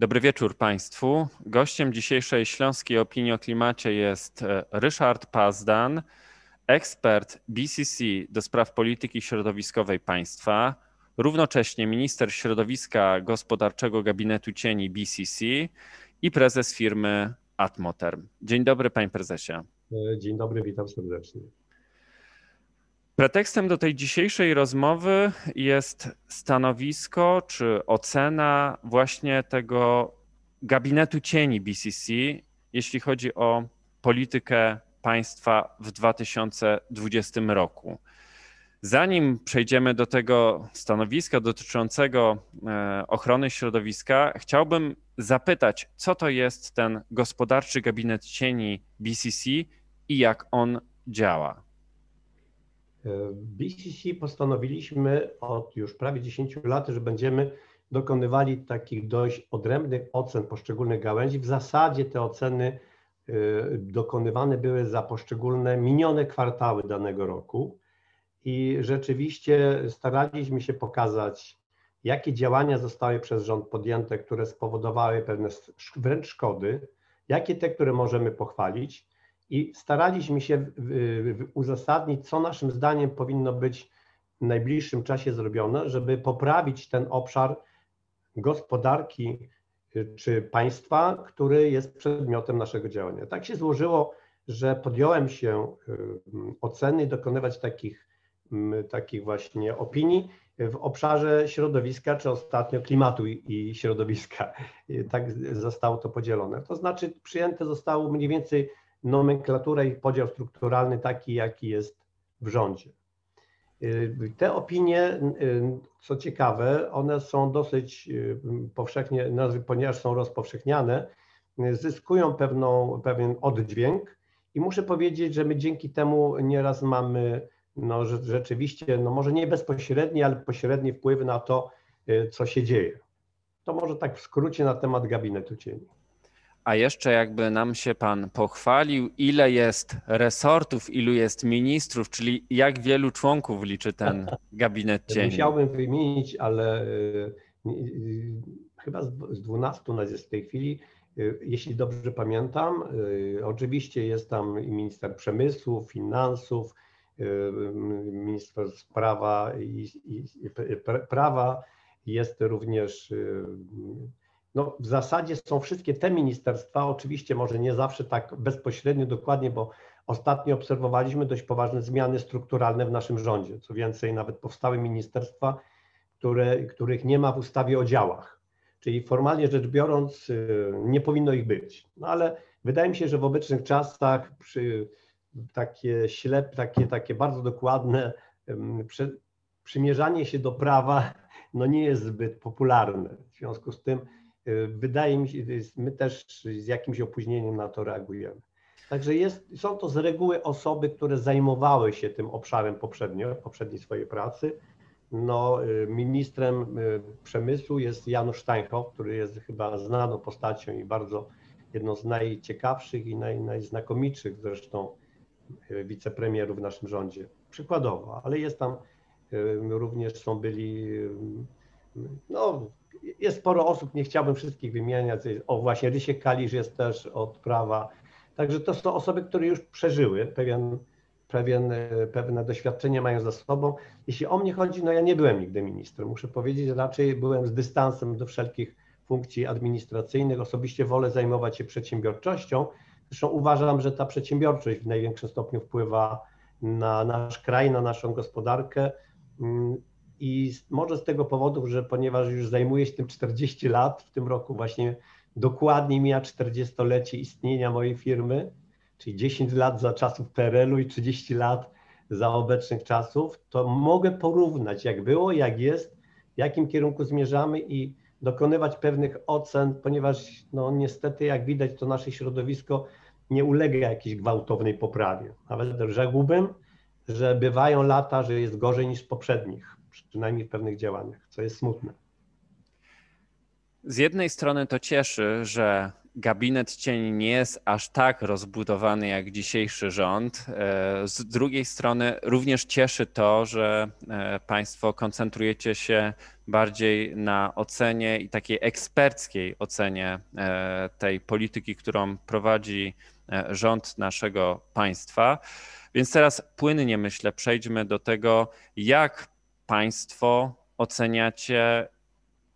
Dobry wieczór Państwu. Gościem dzisiejszej Śląskiej Opinii o Klimacie jest e, Ryszard Pazdan, ekspert BCC do spraw polityki środowiskowej państwa, równocześnie minister środowiska gospodarczego gabinetu cieni BCC i prezes firmy Atmoterm. Dzień dobry, panie prezesie. E, dzień dobry, witam serdecznie. Pretekstem do tej dzisiejszej rozmowy jest stanowisko czy ocena właśnie tego gabinetu cieni BCC, jeśli chodzi o politykę państwa w 2020 roku. Zanim przejdziemy do tego stanowiska dotyczącego e, ochrony środowiska, chciałbym zapytać, co to jest ten gospodarczy gabinet cieni BCC i jak on działa. W BCC postanowiliśmy od już prawie 10 lat, że będziemy dokonywali takich dość odrębnych ocen poszczególnych gałęzi. W zasadzie te oceny y, dokonywane były za poszczególne minione kwartały danego roku i rzeczywiście staraliśmy się pokazać, jakie działania zostały przez rząd podjęte, które spowodowały pewne wręcz szkody, jakie te, które możemy pochwalić i staraliśmy się uzasadnić, co naszym zdaniem powinno być w najbliższym czasie zrobione, żeby poprawić ten obszar gospodarki y, czy państwa, który jest przedmiotem naszego działania. Tak się złożyło, że podjąłem się y, oceny, dokonywać takich, takich właśnie opinii w obszarze środowiska, czy ostatnio klimatu i środowiska. Tak zostało to podzielone. To znaczy przyjęte zostało mniej więcej nomenklaturę i podział strukturalny taki, jaki jest w rządzie. Y, te opinie, y, co ciekawe, one są dosyć y, powszechnie, ponieważ są rozpowszechniane, zyskują pewną, pewien oddźwięk i muszę powiedzieć, że my dzięki temu nieraz mamy no, rzeczywiście, no może nie bezpośredni, ale pośredni wpływ na to, co się dzieje. To może tak w skrócie na temat gabinetu cieni. A jeszcze jakby nam się pan pochwalił, ile jest resortów, ilu jest ministrów, czyli jak wielu członków liczy ten gabinet cieni? Musiałbym wymienić, ale y, y, chyba z 12 nas jest w tej chwili. Y, jeśli dobrze pamiętam, oczywiście jest tam i minister przemysłu, finansów, minister prawa i, i, i prawa, jest również no, w zasadzie są wszystkie te ministerstwa, oczywiście może nie zawsze tak bezpośrednio, dokładnie, bo ostatnio obserwowaliśmy dość poważne zmiany strukturalne w naszym rządzie. Co więcej, nawet powstały ministerstwa, które, których nie ma w ustawie o działach. Czyli formalnie rzecz biorąc, y, nie powinno ich być. No ale wydaje mi się, że w obecnych czasach przy takie ślep, takie, takie bardzo dokładne przy, przymierzanie się do prawa no nie jest zbyt popularne. W związku z tym wydaje mi się, my też z jakimś opóźnieniem na to reagujemy. Także jest, są to z reguły osoby, które zajmowały się tym obszarem poprzednio, poprzedniej swojej pracy. No, y, ministrem y, przemysłu jest Janusz Steinhoff, który jest chyba znaną postacią i bardzo jedną z najciekawszych i naj, najznakomitszych zresztą wicepremierów w naszym rządzie. Przykładowo, ale jest tam również są byli no, jest sporo osób, nie chciałbym wszystkich wymieniać. O, właśnie Rysiek Kalisz jest też od prawa. Także to są osoby, które już przeżyły pewien, pewien, pewne doświadczenie mają za sobą. Jeśli o mnie chodzi, no ja nie byłem nigdy ministrem. Muszę powiedzieć, że raczej byłem z dystansem do wszelkich funkcji administracyjnych. Osobiście wolę zajmować się przedsiębiorczością. Zresztą uważam, że ta przedsiębiorczość w największym stopniu wpływa na nasz kraj, na naszą gospodarkę mm, i może z tego powodu, że ponieważ już zajmuję się tym 40 lat, w tym roku właśnie dokładnie mija 40-lecie istnienia mojej firmy, czyli 10 lat za czasów PRL-u i 30 lat za obecnych czasów, to mogę porównać jak było, jak jest, w jakim kierunku zmierzamy i dokonywać pewnych ocen, ponieważ no niestety jak widać to nasze środowisko nie ulega jakiejś gwałtownej poprawie. Nawet rzekłbym, że bywają lata, że jest gorzej niż poprzednich przynajmniej w pewnych działaniach, co jest smutne. Z jednej strony to cieszy, że gabinet cieni nie jest aż tak rozbudowany jak dzisiejszy rząd. E, z drugiej strony również cieszy to, że e, Państwo koncentrujecie się bardziej na ocenie i takiej eksperckiej ocenie tej polityki, którą prowadzi rząd naszego państwa. Więc teraz płynnie myślę, przejdźmy do tego, jak Państwo oceniacie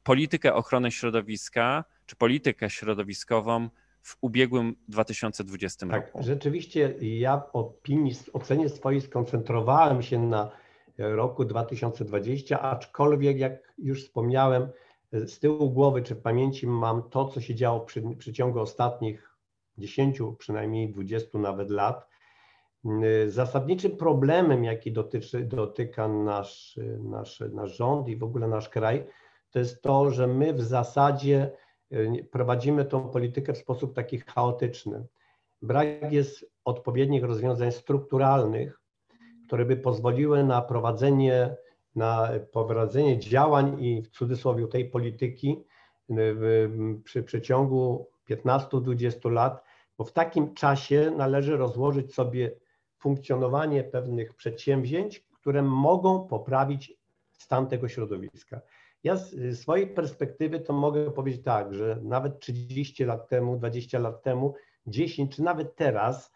politykę ochrony środowiska czy politykę środowiskową w ubiegłym 2020 tak, roku? Rzeczywiście ja w opinii, ocenie swojej skoncentrowałem się na roku 2020, aczkolwiek jak już wspomniałem, z tyłu głowy czy w pamięci mam to, co się działo przy, przy ciągu ostatnich 10, przynajmniej 20 nawet lat. Zasadniczym problemem, jaki dotyczy, dotyka nasz, nasz, nasz rząd i w ogóle nasz kraj, to jest to, że my w zasadzie e, prowadzimy tą politykę w sposób taki chaotyczny. Brak jest odpowiednich rozwiązań strukturalnych, które by pozwoliły na prowadzenie, na prowadzenie działań i w cudzysłowie tej polityki e, przy przeciągu 15-20 lat, bo w takim czasie należy rozłożyć sobie funkcjonowanie pewnych przedsięwzięć, które mogą poprawić stan tego środowiska. Ja z swojej perspektywy to mogę powiedzieć tak, że nawet 30 lat temu, 20 lat temu, 10 czy nawet teraz,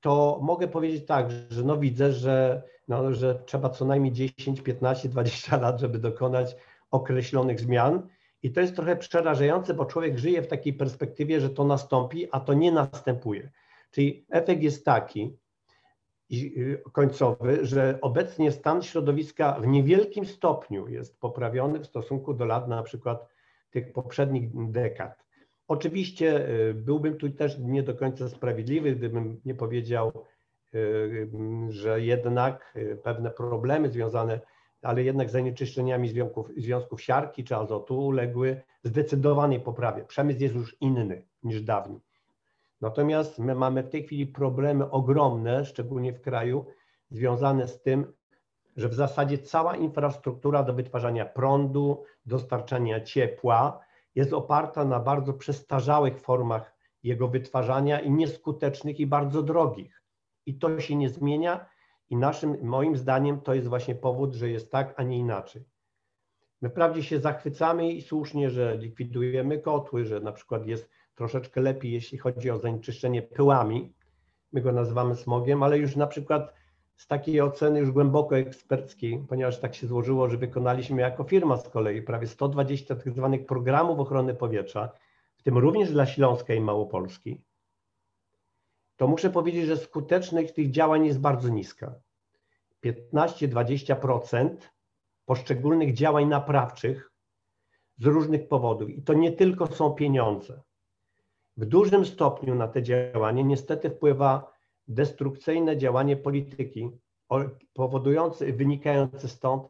to mogę powiedzieć tak, że no widzę, że, no, że trzeba co najmniej 10, 15, 20 lat, żeby dokonać określonych zmian. I to jest trochę przerażające, bo człowiek żyje w takiej perspektywie, że to nastąpi, a to nie następuje. Czyli efekt jest taki, Y, końcowy, że obecnie stan środowiska w niewielkim stopniu jest poprawiony w stosunku do lat na przykład tych poprzednich dekad. Oczywiście y, byłbym tu też nie do końca sprawiedliwy, gdybym nie powiedział, y, że jednak pewne problemy związane, ale jednak z zanieczyszczeniami związków, związków siarki czy azotu uległy zdecydowanej poprawie. Przemysł jest już inny niż dawniej. Natomiast my mamy w tej chwili problemy ogromne, szczególnie w kraju, związane z tym, że w zasadzie cała infrastruktura do wytwarzania prądu, dostarczania ciepła jest oparta na bardzo przestarzałych formach jego wytwarzania i nieskutecznych i bardzo drogich. I to się nie zmienia i naszym, moim zdaniem to jest właśnie powód, że jest tak, a nie inaczej. My wprawdzie się zachwycamy i słusznie, że likwidujemy kotły, że na przykład jest troszeczkę lepiej, jeśli chodzi o zanieczyszczenie pyłami. My go nazywamy smogiem, ale już na przykład z takiej oceny już głęboko eksperckiej, ponieważ tak się złożyło, że wykonaliśmy jako firma z kolei prawie 120 tak zwanych programów ochrony powietrza, w tym również dla Śląska i Małopolski, to muszę powiedzieć, że skuteczność tych działań jest bardzo niska. 15-20% poszczególnych działań naprawczych z różnych powodów. I to nie tylko są pieniądze. W dużym stopniu na te działanie niestety wpływa destrukcyjne działanie polityki, powodujące, wynikające stąd,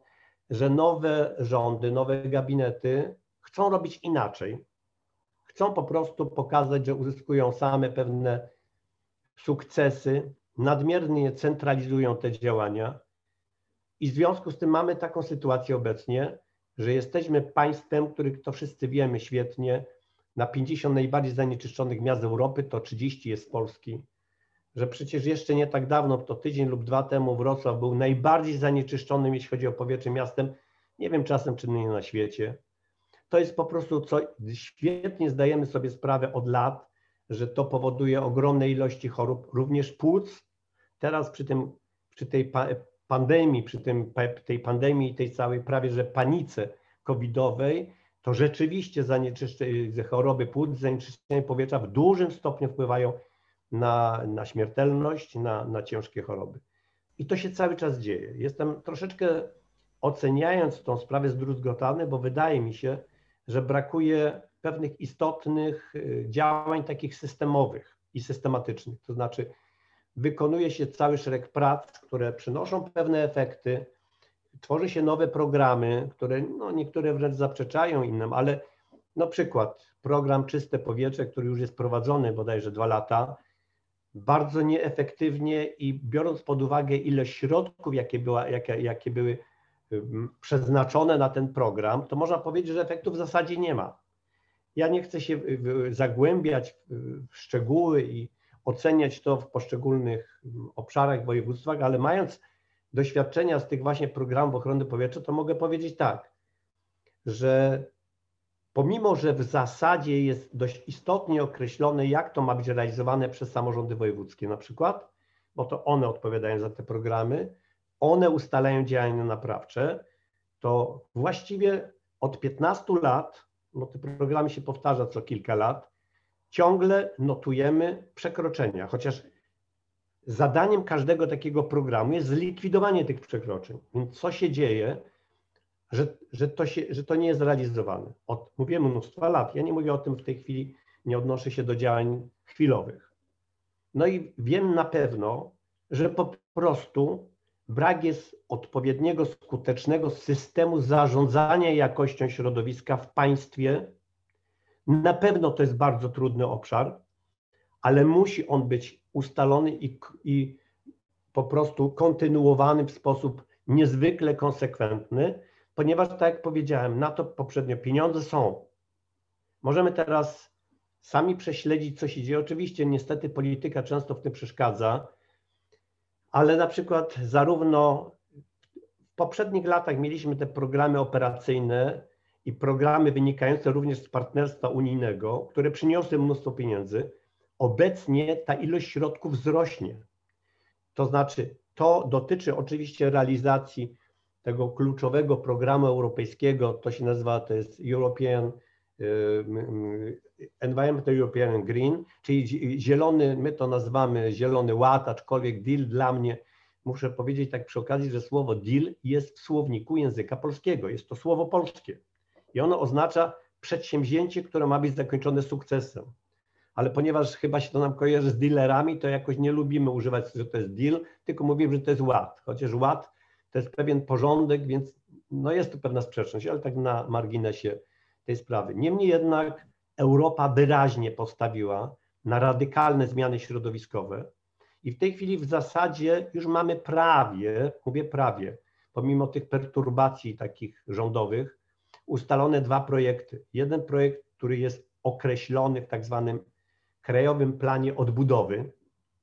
że nowe rządy, nowe gabinety chcą robić inaczej. Chcą po prostu pokazać, że uzyskują same pewne sukcesy, nadmiernie centralizują te działania. I w związku z tym mamy taką sytuację obecnie, że jesteśmy państwem, których to wszyscy wiemy świetnie, na 50 najbardziej zanieczyszczonych miast Europy to 30 jest z Polski. Że przecież jeszcze nie tak dawno, to tydzień lub dwa temu Wrocław był najbardziej zanieczyszczonym, jeśli chodzi o powietrze miastem, nie wiem czasem czy nie na świecie. To jest po prostu co, świetnie zdajemy sobie sprawę od lat, że to powoduje ogromne ilości chorób, również płuc. Teraz przy, tym, przy tej pandemii, przy tym, tej pandemii, tej całej prawie że panice covidowej, to rzeczywiście choroby płuc, zanieczyszczenie powietrza w dużym stopniu wpływają na, na śmiertelność, na, na ciężkie choroby. I to się cały czas dzieje. Jestem troszeczkę oceniając tą sprawę zdruzgotany, bo wydaje mi się, że brakuje pewnych istotnych y, działań takich systemowych i systematycznych. To znaczy, wykonuje się cały szereg prac, które przynoszą pewne efekty, tworzy się nowe programy, które no, niektóre wręcz zaprzeczają innym, ale no przykład, program Czyste Powietrze, który już jest prowadzony bodajże dwa lata, bardzo nieefektywnie i biorąc pod uwagę ile środków, jakie, była, jakie, jakie były przeznaczone na ten program, to można powiedzieć, że efektów w zasadzie nie ma. Ja nie chcę się zagłębiać w szczegóły i oceniać to w poszczególnych obszarach, województwach, ale mając doświadczenia z tych właśnie programów ochrony powietrza, to mogę powiedzieć tak, że pomimo, że w zasadzie jest dość istotnie określone, jak to ma być realizowane przez samorządy wojewódzkie na przykład, bo to one odpowiadają za te programy, one ustalają działania naprawcze, to właściwie od 15 lat, no te programy się powtarza co kilka lat, ciągle notujemy przekroczenia, chociaż zadaniem każdego takiego programu jest zlikwidowanie tych przekroczeń. Więc co się dzieje, że, że, to, się, że to nie jest realizowane? Od, mówimy mnóstwa lat. Ja nie mówię o tym w tej chwili, nie odnoszę się do działań chwilowych. No i wiem na pewno, że po prostu brak jest odpowiedniego, skutecznego systemu zarządzania jakością środowiska w państwie. Na pewno to jest bardzo trudny obszar, ale musi on być ustalony i, i po prostu kontynuowany w sposób niezwykle konsekwentny, ponieważ, tak jak powiedziałem, na to poprzednio pieniądze są. Możemy teraz sami prześledzić, co się dzieje. Oczywiście, niestety, polityka często w tym przeszkadza, ale na przykład zarówno w poprzednich latach mieliśmy te programy operacyjne i programy wynikające również z partnerstwa unijnego, które przyniosły mnóstwo pieniędzy obecnie ta ilość środków wzrośnie. To znaczy, to dotyczy oczywiście realizacji tego kluczowego programu europejskiego, to się nazywa, to jest European y, Environment European Green, czyli zielony, my to nazywamy zielony ład, aczkolwiek deal dla mnie, muszę powiedzieć tak przy okazji, że słowo deal jest w słowniku języka polskiego, jest to słowo polskie i ono oznacza przedsięwzięcie, które ma być zakończone sukcesem ale ponieważ chyba się to nam kojarzy z dealerami, to jakoś nie lubimy używać, że to jest deal, tylko mówimy, że to jest ład. Chociaż ład to jest pewien porządek, więc no jest tu pewna sprzeczność, ale tak na marginesie tej sprawy. Niemniej jednak Europa wyraźnie postawiła na radykalne zmiany środowiskowe i w tej chwili w zasadzie już mamy prawie, mówię prawie, pomimo tych perturbacji takich rządowych, ustalone dwa projekty. Jeden projekt, który jest określony w tak zwanym Krajowym Planie Odbudowy,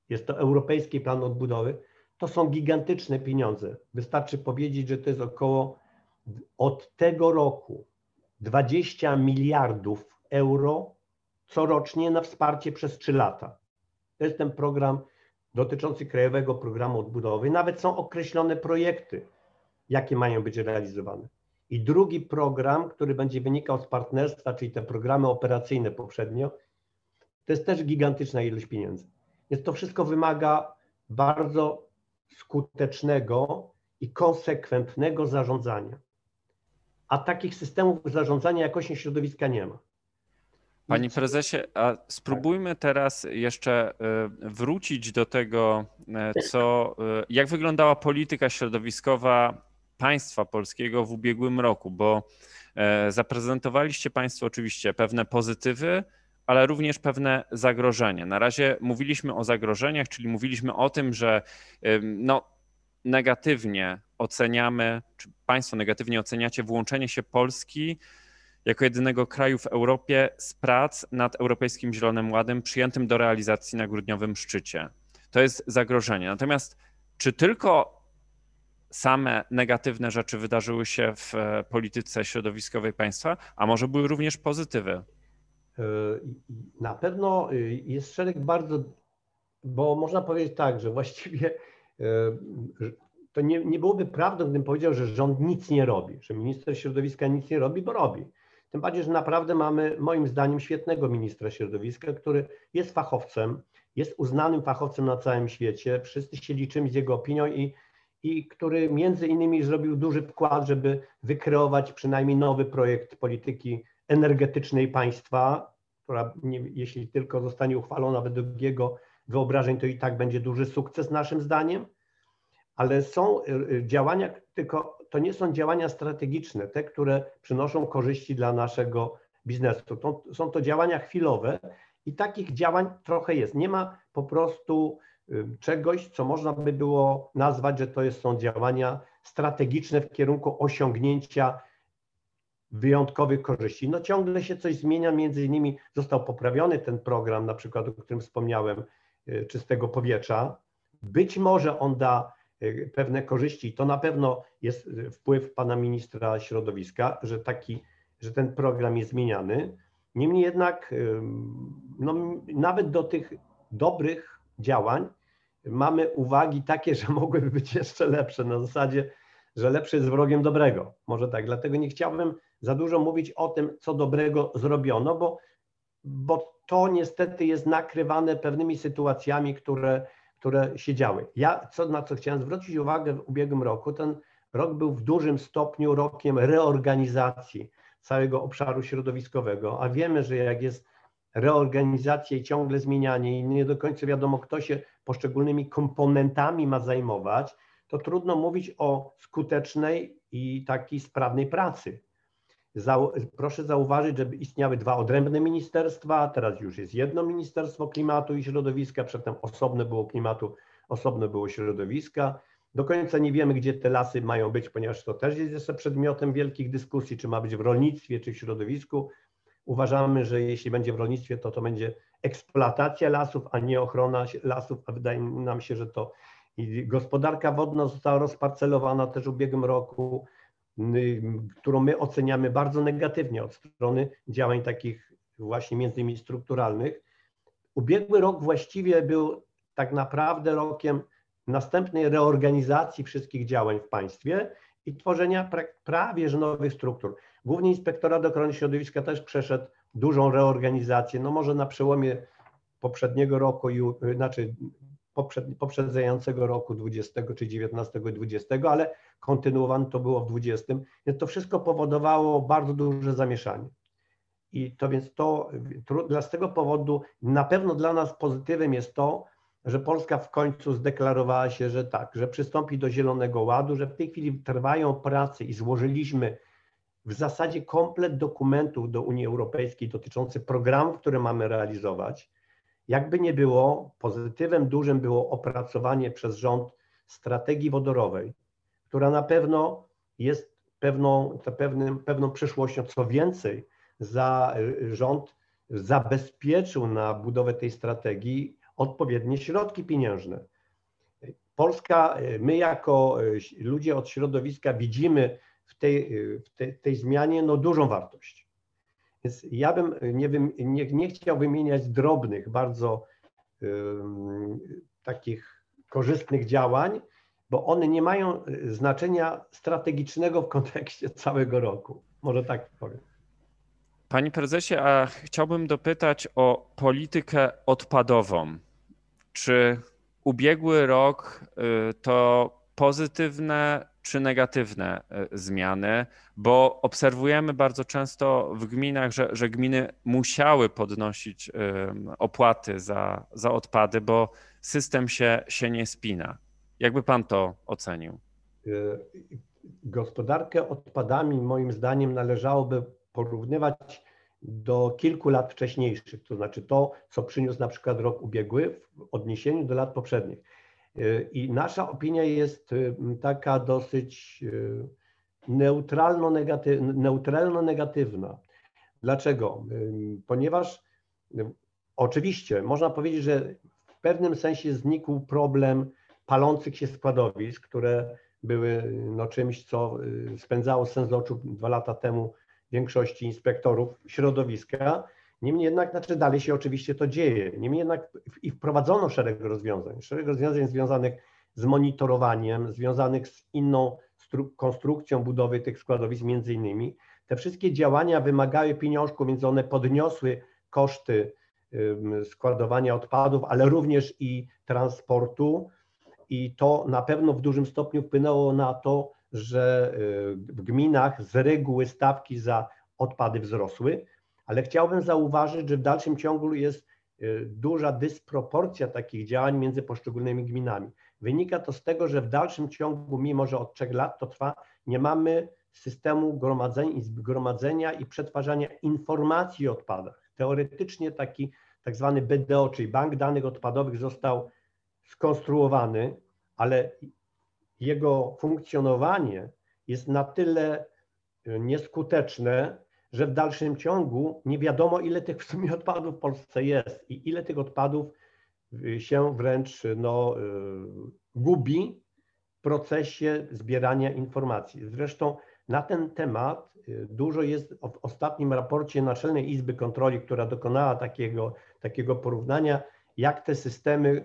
jest to Europejski Plan Odbudowy, to są gigantyczne pieniądze. Wystarczy powiedzieć, że to jest około od tego roku 20 miliardów euro corocznie na wsparcie przez 3 lata. To jest ten program dotyczący Krajowego Programu Odbudowy. Nawet są określone projekty, jakie mają być realizowane. I drugi program, który będzie wynikał z partnerstwa, czyli te programy operacyjne poprzednio, to jest też gigantyczna ilość pieniędzy. Więc to wszystko wymaga bardzo skutecznego i konsekwentnego zarządzania. A takich systemów zarządzania jakością środowiska nie ma. Panie prezesie, a spróbujmy teraz jeszcze y, wrócić do tego, y, co, y, jak wyglądała polityka środowiskowa państwa polskiego w ubiegłym roku, bo zaprezentowaliście Państwo oczywiście pewne pozytywy, ale również pewne zagrożenie. Na razie mówiliśmy o zagrożeniach, czyli mówiliśmy o tym, że no, negatywnie oceniamy, czy Państwo negatywnie oceniacie włączenie się Polski jako jedynego kraju w Europie z prac nad Europejskim Zielonym Ładem przyjętym do realizacji na grudniowym szczycie. To jest zagrożenie. Natomiast czy tylko same negatywne rzeczy wydarzyły się w e, polityce środowiskowej państwa, a może były również pozytywy? E, na pewno y, jest szereg bardzo, bo można powiedzieć tak, że właściwie e, to nie, nie byłoby prawdą, gdybym powiedział, że rząd nic nie robi, że minister środowiska nic nie robi, bo robi. Tym bardziej, że naprawdę mamy moim zdaniem świetnego ministra środowiska, który jest fachowcem, jest uznanym fachowcem na całym świecie, wszyscy się liczymy z jego opinią i, i który między innymi zrobił duży wkład, żeby wykreować przynajmniej nowy projekt polityki energetycznej państwa, która nie, jeśli tylko zostanie uchwalona według jego wyobrażeń, to i tak będzie duży sukces naszym zdaniem, ale są y, y, działania, tylko to nie są działania strategiczne, te, które przynoszą korzyści dla naszego biznesu. To, są to działania chwilowe i takich działań trochę jest. Nie ma po prostu y, czegoś, co można by było nazwać, że to jest, są działania strategiczne w kierunku osiągnięcia wyjątkowych korzyści. No ciągle się coś zmienia, między innymi został poprawiony ten program, na przykład o którym wspomniałem, y, czystego powietrza. Być może on da y, pewne korzyści. To na pewno jest wpływ pana ministra środowiska, że taki, że ten program jest zmieniany. Niemniej jednak, no, nawet do tych dobrych działań mamy uwagi takie, że mogłyby być jeszcze lepsze, na zasadzie, że lepsze jest wrogiem dobrego. Może tak, dlatego nie chciałbym za dużo mówić o tym, co dobrego zrobiono, bo, bo to niestety jest nakrywane pewnymi sytuacjami, które, które się działy. Ja, co, na co chciałem zwrócić uwagę w ubiegłym roku, ten rok był w dużym stopniu rokiem reorganizacji całego obszaru środowiskowego, a wiemy, że jak jest reorganizacja i ciągle zmienianie i nie do końca wiadomo, kto się poszczególnymi komponentami ma zajmować, to trudno mówić o skutecznej i takiej sprawnej pracy. Proszę zauważyć, że istniały dwa odrębne ministerstwa, teraz już jest jedno Ministerstwo Klimatu i Środowiska, przedtem osobne było klimatu, osobne było środowiska. Do końca nie wiemy, gdzie te lasy mają być, ponieważ to też jest jeszcze przedmiotem wielkich dyskusji, czy ma być w rolnictwie, czy w środowisku. Uważamy, że jeśli będzie w rolnictwie, to to będzie eksploatacja lasów, a nie ochrona lasów, a wydaje nam się, że to i gospodarka wodna została rozparcelowana też w ubiegłym roku, którą my oceniamy bardzo negatywnie od strony działań takich właśnie między innymi strukturalnych. Ubiegły rok właściwie był tak naprawdę rokiem następnej reorganizacji wszystkich działań w państwie i tworzenia prawie że nowych struktur. Główny Inspektorat Ochrony Środowiska też przeszedł dużą reorganizację, no może na przełomie poprzedniego roku, i, znaczy poprzed, poprzedzającego roku 20 czy 19 i 20, ale kontynuowane to było w 20. Więc to wszystko powodowało bardzo duże zamieszanie. I to więc to, z tego powodu na pewno dla nas pozytywem jest to, że Polska w końcu zdeklarowała się, że tak, że przystąpi do Zielonego Ładu, że w tej chwili trwają prace i złożyliśmy w zasadzie komplet dokumentów do Unii Europejskiej dotyczący programów, które mamy realizować. Jakby nie było, pozytywem dużym było opracowanie przez rząd strategii wodorowej, która na pewno jest pewną, pewnym, pewną przyszłością. Co więcej, za, rząd zabezpieczył na budowę tej strategii odpowiednie środki pieniężne. Polska, my jako ludzie od środowiska widzimy w tej, w tej, tej zmianie no, dużą wartość. Więc ja bym nie, nie, nie chciał wymieniać drobnych, bardzo takich korzystnych działań, bo one nie mają y, znaczenia strategicznego w kontekście całego roku. Może tak powiem. Panie prezesie, a chciałbym dopytać o politykę odpadową. Czy ubiegły rok y, to pozytywne czy negatywne e, zmiany, bo obserwujemy bardzo często w gminach, że, że gminy musiały podnosić opłaty za, za odpady, bo system się, się nie spina. Jakby pan to ocenił? E, gospodarkę odpadami, moim zdaniem, należałoby porównywać do kilku lat wcześniejszych, to znaczy to, co przyniósł na przykład rok ubiegły w odniesieniu do lat poprzednich. Y, I nasza opinia jest y, taka dosyć y, neutralno-negatywna. Dlaczego? Ponieważ oczywiście można powiedzieć, że w pewnym sensie znikł problem palących się składowisk, które były no, czymś, co spędzało sens oczu dwa lata temu większości inspektorów środowiska Niemniej jednak, znaczy dalej się oczywiście to dzieje. Niemniej jednak i wprowadzono szereg rozwiązań, szereg rozwiązań związanych z monitorowaniem, związanych z inną konstrukcją budowy tych składowisk między innymi. Te wszystkie działania wymagały pieniążków, więc one podniosły koszty składowania odpadów, ale również i transportu i to na pewno w dużym stopniu wpłynęło na to, że y, w gminach z reguły stawki za odpady wzrosły, ale chciałbym zauważyć, że w dalszym ciągu jest y, duża dysproporcja takich działań między poszczególnymi gminami. Wynika to z tego, że w dalszym ciągu, mimo że od trzech lat to trwa, nie mamy systemu gromadzenia, i przetwarzania informacji o odpadach. Teoretycznie taki tak zwany BDO, czyli Bank Danych Odpadowych został skonstruowany, ale jego funkcjonowanie jest na tyle nieskuteczne, że w dalszym ciągu nie wiadomo, ile tych w sumie odpadów w Polsce jest i ile tych odpadów się wręcz no, gubi w procesie zbierania informacji. Zresztą na ten temat y, dużo jest w ostatnim raporcie Naczelnej Izby Kontroli, która dokonała takiego, takiego porównania, jak te systemy,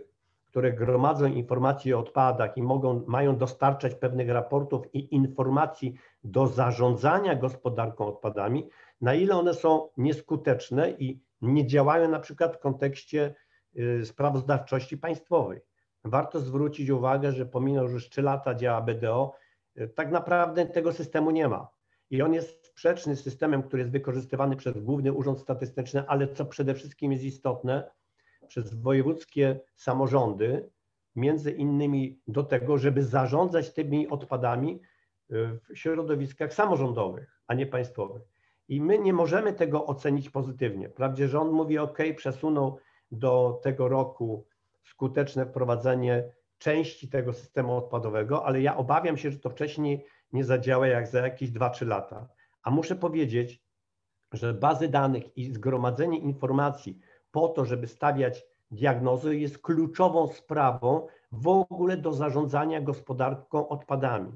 które gromadzą informacje o odpadach i mogą, mają dostarczać pewnych raportów i informacji do zarządzania gospodarką odpadami, na ile one są nieskuteczne i nie działają na przykład w kontekście y, sprawozdawczości państwowej. Warto zwrócić uwagę, że pomimo, że już 3 lata działa BDO, tak naprawdę tego systemu nie ma. I on jest sprzeczny z systemem, który jest wykorzystywany przez Główny Urząd Statystyczny, ale co przede wszystkim jest istotne, przez wojewódzkie samorządy, między innymi do tego, żeby zarządzać tymi odpadami w środowiskach samorządowych, a nie państwowych. I my nie możemy tego ocenić pozytywnie. Wprawdzie rząd mówi, OK, przesunął do tego roku skuteczne wprowadzenie części tego systemu odpadowego, ale ja obawiam się, że to wcześniej nie zadziała jak za jakieś 2-3 lata. A muszę powiedzieć, że bazy danych i zgromadzenie informacji po to, żeby stawiać diagnozy, jest kluczową sprawą w ogóle do zarządzania gospodarką odpadami.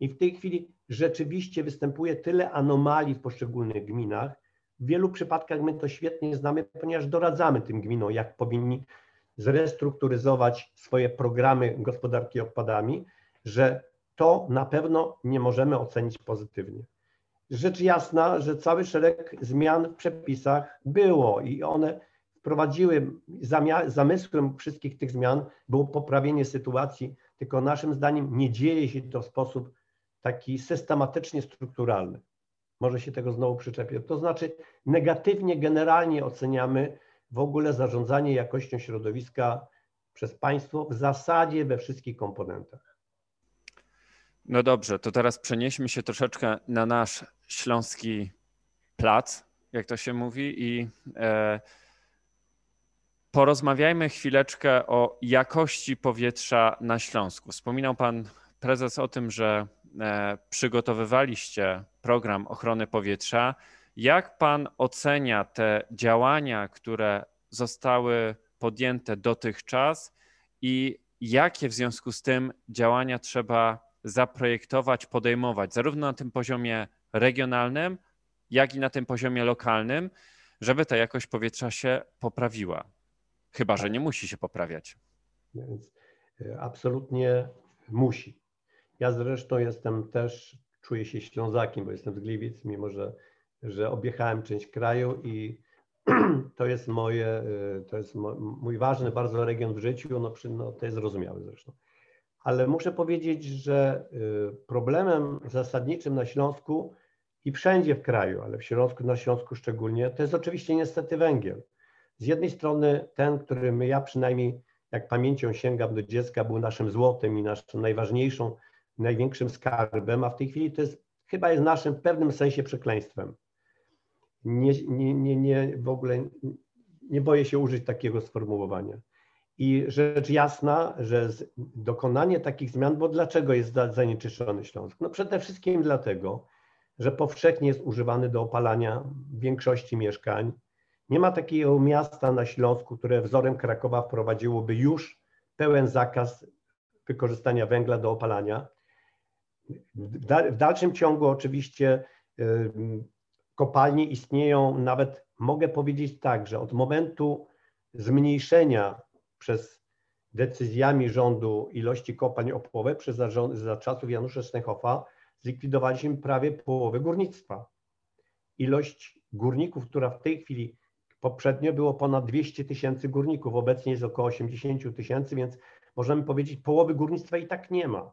I w tej chwili rzeczywiście występuje tyle anomalii w poszczególnych gminach. W wielu przypadkach my to świetnie znamy, ponieważ doradzamy tym gminom, jak powinni zrestrukturyzować swoje programy gospodarki odpadami, że to na pewno nie możemy ocenić pozytywnie. Rzecz jasna, że cały szereg zmian w przepisach było i one wprowadziły, zamysłem wszystkich tych zmian było poprawienie sytuacji, tylko naszym zdaniem nie dzieje się to w sposób taki systematycznie strukturalny. Może się tego znowu przyczepię. To znaczy negatywnie generalnie oceniamy w ogóle zarządzanie jakością środowiska przez państwo w zasadzie we wszystkich komponentach. No dobrze, to teraz przenieśmy się troszeczkę na nasz śląski plac, jak to się mówi, i e, porozmawiajmy chwileczkę o jakości powietrza na Śląsku. Wspominał pan prezes o tym, że e, przygotowywaliście program ochrony powietrza. Jak pan ocenia te działania, które zostały podjęte dotychczas i jakie w związku z tym działania trzeba zaprojektować, podejmować, zarówno na tym poziomie regionalnym, jak i na tym poziomie lokalnym, żeby ta jakość powietrza się poprawiła? Chyba, że tak. nie musi się poprawiać. Więc e, absolutnie musi. Ja zresztą jestem też, czuję się Ślązakiem, bo jestem z Gliwic, mimo że że objechałem część kraju i to jest moje, y, to jest mój ważny bardzo region w życiu, no, no to jest zrozumiałe zresztą. Ale muszę powiedzieć, że y, problemem zasadniczym na Śląsku i wszędzie w kraju, ale w Śląsku, na Śląsku szczególnie, to jest oczywiście niestety węgiel. Z jednej strony ten, który my, ja przynajmniej jak pamięcią sięgam do dziecka, był naszym złotem i naszą najważniejszą, największym skarbem, a w tej chwili to jest chyba jest naszym w pewnym sensie przekleństwem nie, nie, nie, nie, w ogóle nie boję się użyć takiego sformułowania. I rzecz jasna, że dokonanie takich zmian, bo dlaczego jest zanieczyszczony Śląsk? No przede wszystkim dlatego, że powszechnie jest używany do opalania większości mieszkań. Nie ma takiego miasta na Śląsku, które wzorem Krakowa wprowadziłoby już pełen zakaz wykorzystania węgla do opalania. W dalszym ciągu oczywiście kopalnie istnieją nawet, mogę powiedzieć tak, że od momentu zmniejszenia przez decyzjami rządu ilości kopalń opłowych przez zarząd, za czasów Janusza Sznechowa zlikwidowaliśmy prawie połowę górnictwa. Ilość górników, która w tej chwili poprzednio było ponad 200 tysięcy górników, obecnie jest około 80 tysięcy, więc możemy powiedzieć, połowy górnictwa i tak nie ma.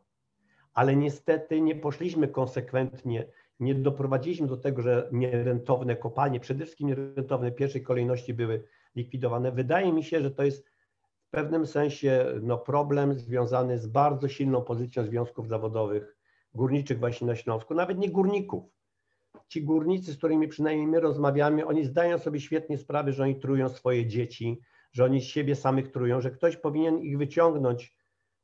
Ale niestety nie poszliśmy konsekwentnie nie doprowadziliśmy do tego, że nierentowne kopalnie, przede wszystkim nierentowne w pierwszej kolejności były likwidowane. Wydaje mi się, że to jest w pewnym sensie no, problem związany z bardzo silną pozycją związków zawodowych górniczych właśnie na Śląsku, nawet nie górników. Ci górnicy, z którymi przynajmniej my rozmawiamy, oni zdają sobie świetnie sprawę, że oni trują swoje dzieci, że oni siebie samych trują, że ktoś powinien ich wyciągnąć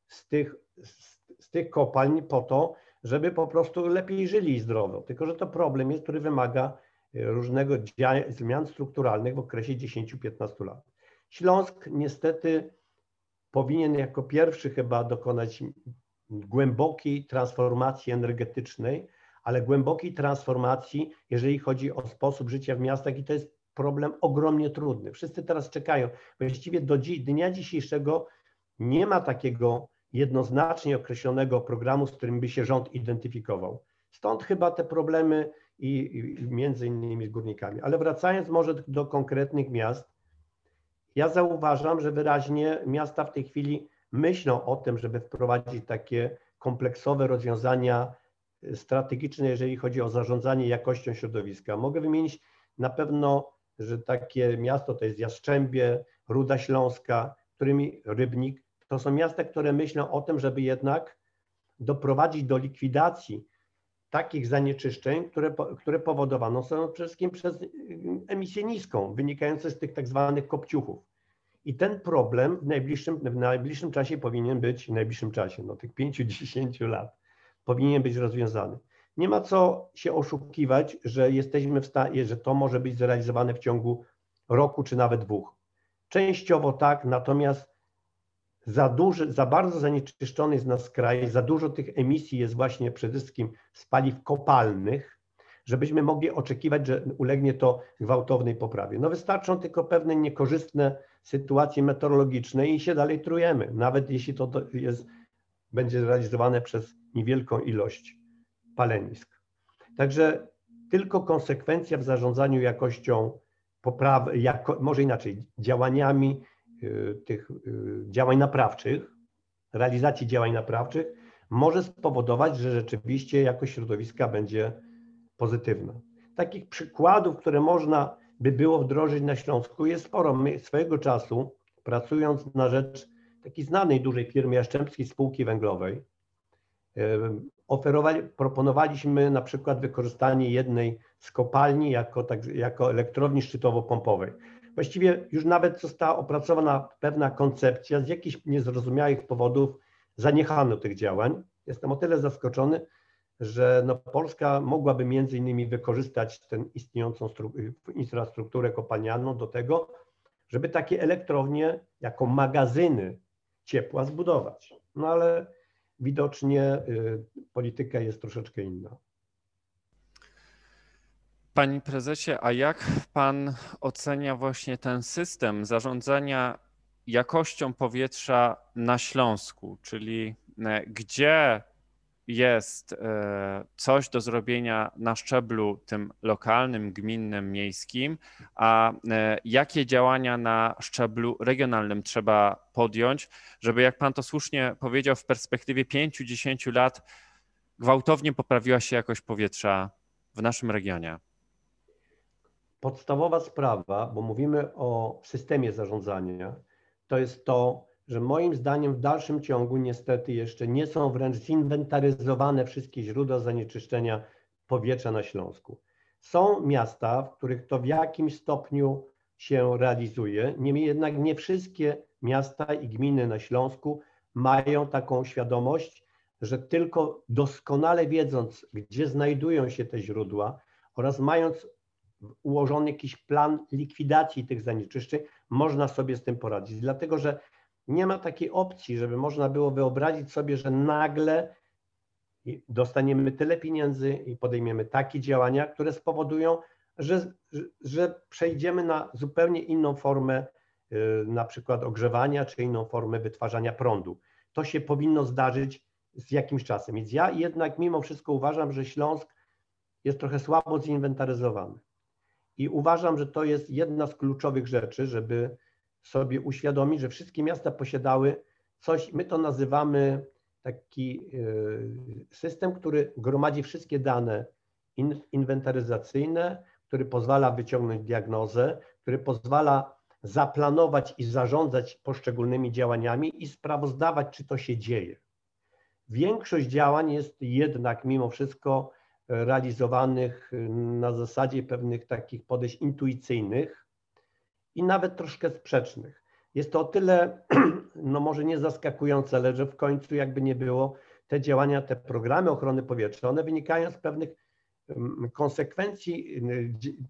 z tych, z, z tych kopalń po to, żeby po prostu lepiej żyli zdrowo. Tylko, że to problem jest, który wymaga e, różnego zmian strukturalnych w okresie 10-15 lat. Śląsk niestety powinien jako pierwszy chyba dokonać głębokiej transformacji energetycznej, ale głębokiej transformacji, jeżeli chodzi o sposób życia w miastach i to jest problem ogromnie trudny. Wszyscy teraz czekają. Właściwie do dnia dzisiejszego nie ma takiego jednoznacznie określonego programu, z którym by się rząd identyfikował. Stąd chyba te problemy i, i między innymi z górnikami. Ale wracając może do konkretnych miast, ja zauważam, że wyraźnie miasta w tej chwili myślą o tym, żeby wprowadzić takie kompleksowe rozwiązania strategiczne, jeżeli chodzi o zarządzanie jakością środowiska. Mogę wymienić na pewno, że takie miasto to jest Jastrzębie, Ruda Śląska, którymi Rybnik, to są miasta, które myślą o tym, żeby jednak doprowadzić do likwidacji takich zanieczyszczeń, które, które powodowane są przede wszystkim przez emisję niską, wynikające z tych tak zwanych kopciuchów. I ten problem w najbliższym, w najbliższym czasie powinien być, w najbliższym czasie, no tych 5-10 lat, powinien być rozwiązany. Nie ma co się oszukiwać, że jesteśmy w stanie, że to może być zrealizowane w ciągu roku czy nawet dwóch. Częściowo tak, natomiast za, duży, za bardzo zanieczyszczony jest nasz kraj, za dużo tych emisji jest właśnie przede wszystkim z paliw kopalnych, żebyśmy mogli oczekiwać, że ulegnie to gwałtownej poprawie. No wystarczą tylko pewne niekorzystne sytuacje meteorologiczne i się dalej trujemy, nawet jeśli to jest, będzie realizowane przez niewielką ilość palenisk. Także tylko konsekwencja w zarządzaniu jakością poprawy, jako, może inaczej, działaniami y, tych y, działań naprawczych, realizacji działań naprawczych, może spowodować, że rzeczywiście jakość środowiska będzie pozytywna. Takich przykładów, które można by było wdrożyć na Śląsku jest sporo. My swojego czasu, pracując na rzecz takiej znanej dużej firmy Jaszczębskiej Spółki Węglowej, oferowali, proponowaliśmy na przykład wykorzystanie jednej z kopalni jako, tak, jako elektrowni szczytowo-pompowej. Właściwie już nawet została opracowana pewna koncepcja, z jakichś niezrozumiałych powodów zaniechano tych działań. Jestem o tyle zaskoczony, że no Polska mogłaby między innymi wykorzystać tę istniejącą infrastrukturę kopalnianą do tego, żeby takie elektrownie jako magazyny ciepła zbudować. No ale widocznie y, polityka jest troszeczkę inna. Panie prezesie, a jak pan ocenia właśnie ten system zarządzania jakością powietrza na Śląsku, czyli e, gdzie jest e, coś do zrobienia na szczeblu tym lokalnym, gminnym, miejskim, a e, jakie działania na szczeblu regionalnym trzeba podjąć, żeby, jak pan to słusznie powiedział, w perspektywie 5-10 lat gwałtownie poprawiła się jakość powietrza w naszym regionie? Podstawowa sprawa, bo mówimy o systemie zarządzania, to jest to, że moim zdaniem w dalszym ciągu niestety jeszcze nie są wręcz zinwentaryzowane wszystkie źródła zanieczyszczenia powietrza na Śląsku. Są miasta, w których to w jakimś stopniu się realizuje, niemniej jednak nie wszystkie miasta i gminy na Śląsku mają taką świadomość, że tylko doskonale wiedząc, gdzie znajdują się te źródła oraz mając ułożony jakiś plan likwidacji tych zanieczyszczeń, można sobie z tym poradzić. Dlatego, że nie ma takiej opcji, żeby można było wyobrazić sobie, że nagle dostaniemy tyle pieniędzy i podejmiemy takie działania, które spowodują, że, że przejdziemy na zupełnie inną formę y, na przykład ogrzewania, czy inną formę wytwarzania prądu. To się powinno zdarzyć z jakimś czasem. Więc ja jednak mimo wszystko uważam, że Śląsk jest trochę słabo zinwentaryzowany. I uważam, że to jest jedna z kluczowych rzeczy, żeby sobie uświadomić, że wszystkie miasta posiadały coś, my to nazywamy taki y, system, który gromadzi wszystkie dane inwentaryzacyjne, który pozwala wyciągnąć diagnozę, który pozwala zaplanować i zarządzać poszczególnymi działaniami i sprawozdawać, czy to się dzieje. Większość działań jest jednak mimo wszystko realizowanych na zasadzie pewnych takich podejść intuicyjnych, i nawet troszkę sprzecznych. Jest to o tyle, no może nie zaskakujące, ale że w końcu jakby nie było, te działania, te programy ochrony powietrza, one wynikają z pewnych konsekwencji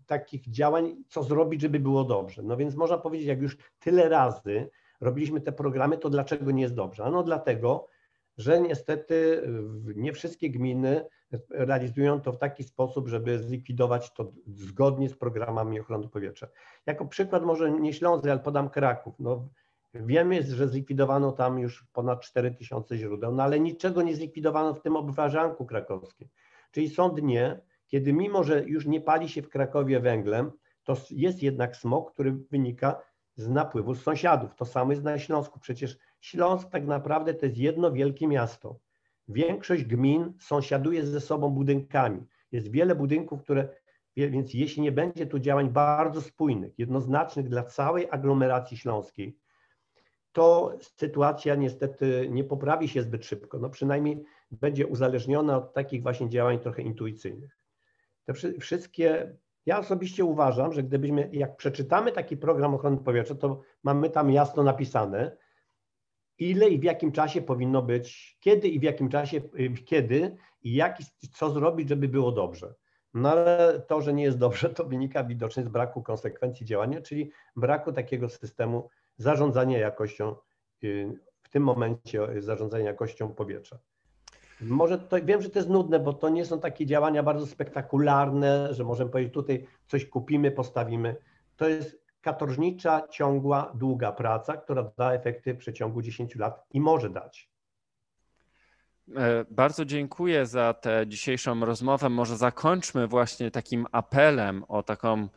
takich działań, co zrobić, żeby było dobrze. No więc można powiedzieć, jak już tyle razy robiliśmy te programy, to dlaczego nie jest dobrze? Ano dlatego, że niestety nie wszystkie gminy realizują to w taki sposób, żeby zlikwidować to zgodnie z programami ochrony powietrza. Jako przykład może nie Śląsk, ale podam Kraków. No, wiemy, że zlikwidowano tam już ponad 4 tysiące źródeł, no ale niczego nie zlikwidowano w tym obwarzanku krakowskim. Czyli są dnie, kiedy mimo, że już nie pali się w Krakowie węglem, to jest jednak smog, który wynika z napływu z sąsiadów. To samo jest na Śląsku. Przecież Śląsk tak naprawdę to jest jedno wielkie miasto. Większość gmin sąsiaduje ze sobą budynkami. Jest wiele budynków, które, więc jeśli nie będzie tu działań bardzo spójnych, jednoznacznych dla całej aglomeracji śląskiej, to sytuacja niestety nie poprawi się zbyt szybko. No przynajmniej będzie uzależniona od takich właśnie działań trochę intuicyjnych. Te wszystkie, ja osobiście uważam, że gdybyśmy, jak przeczytamy taki program ochrony powietrza, to mamy tam jasno napisane, ile i w jakim czasie powinno być, kiedy i w jakim czasie, y, kiedy i jak, co zrobić, żeby było dobrze. No ale to, że nie jest dobrze, to wynika widocznie z braku konsekwencji działania, czyli braku takiego systemu zarządzania jakością, y, w tym momencie y, zarządzania jakością powietrza. Może to, wiem, że to jest nudne, bo to nie są takie działania bardzo spektakularne, że możemy powiedzieć tutaj coś kupimy, postawimy. To jest katorżnicza, ciągła, długa praca, która da efekty w przeciągu 10 lat i może dać. E, bardzo dziękuję za tę dzisiejszą rozmowę. Może zakończmy właśnie takim apelem o taką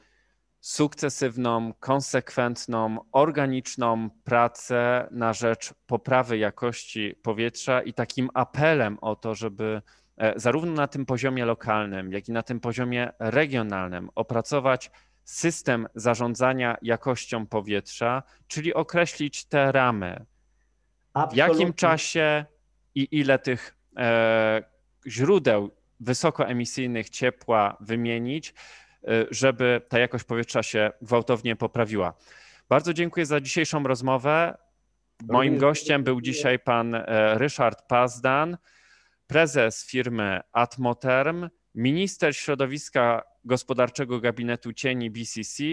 sukcesywną, konsekwentną, organiczną pracę na rzecz poprawy jakości powietrza i takim apelem o to, żeby e, zarówno na tym poziomie lokalnym, jak i na tym poziomie regionalnym opracować system zarządzania jakością powietrza, czyli określić te ramy. W jakim czasie i ile tych e, źródeł wysokoemisyjnych ciepła wymienić, e, żeby ta jakość powietrza się gwałtownie poprawiła. Bardzo dziękuję za dzisiejszą rozmowę. Moim gościem był dzisiaj pan e, Ryszard Pazdan, prezes firmy Atmoterm, minister środowiska gospodarczego gabinetu cieni BCC,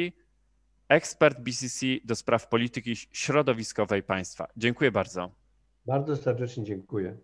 ekspert BCC do spraw polityki środowiskowej państwa. Dziękuję bardzo. Bardzo serdecznie dziękuję.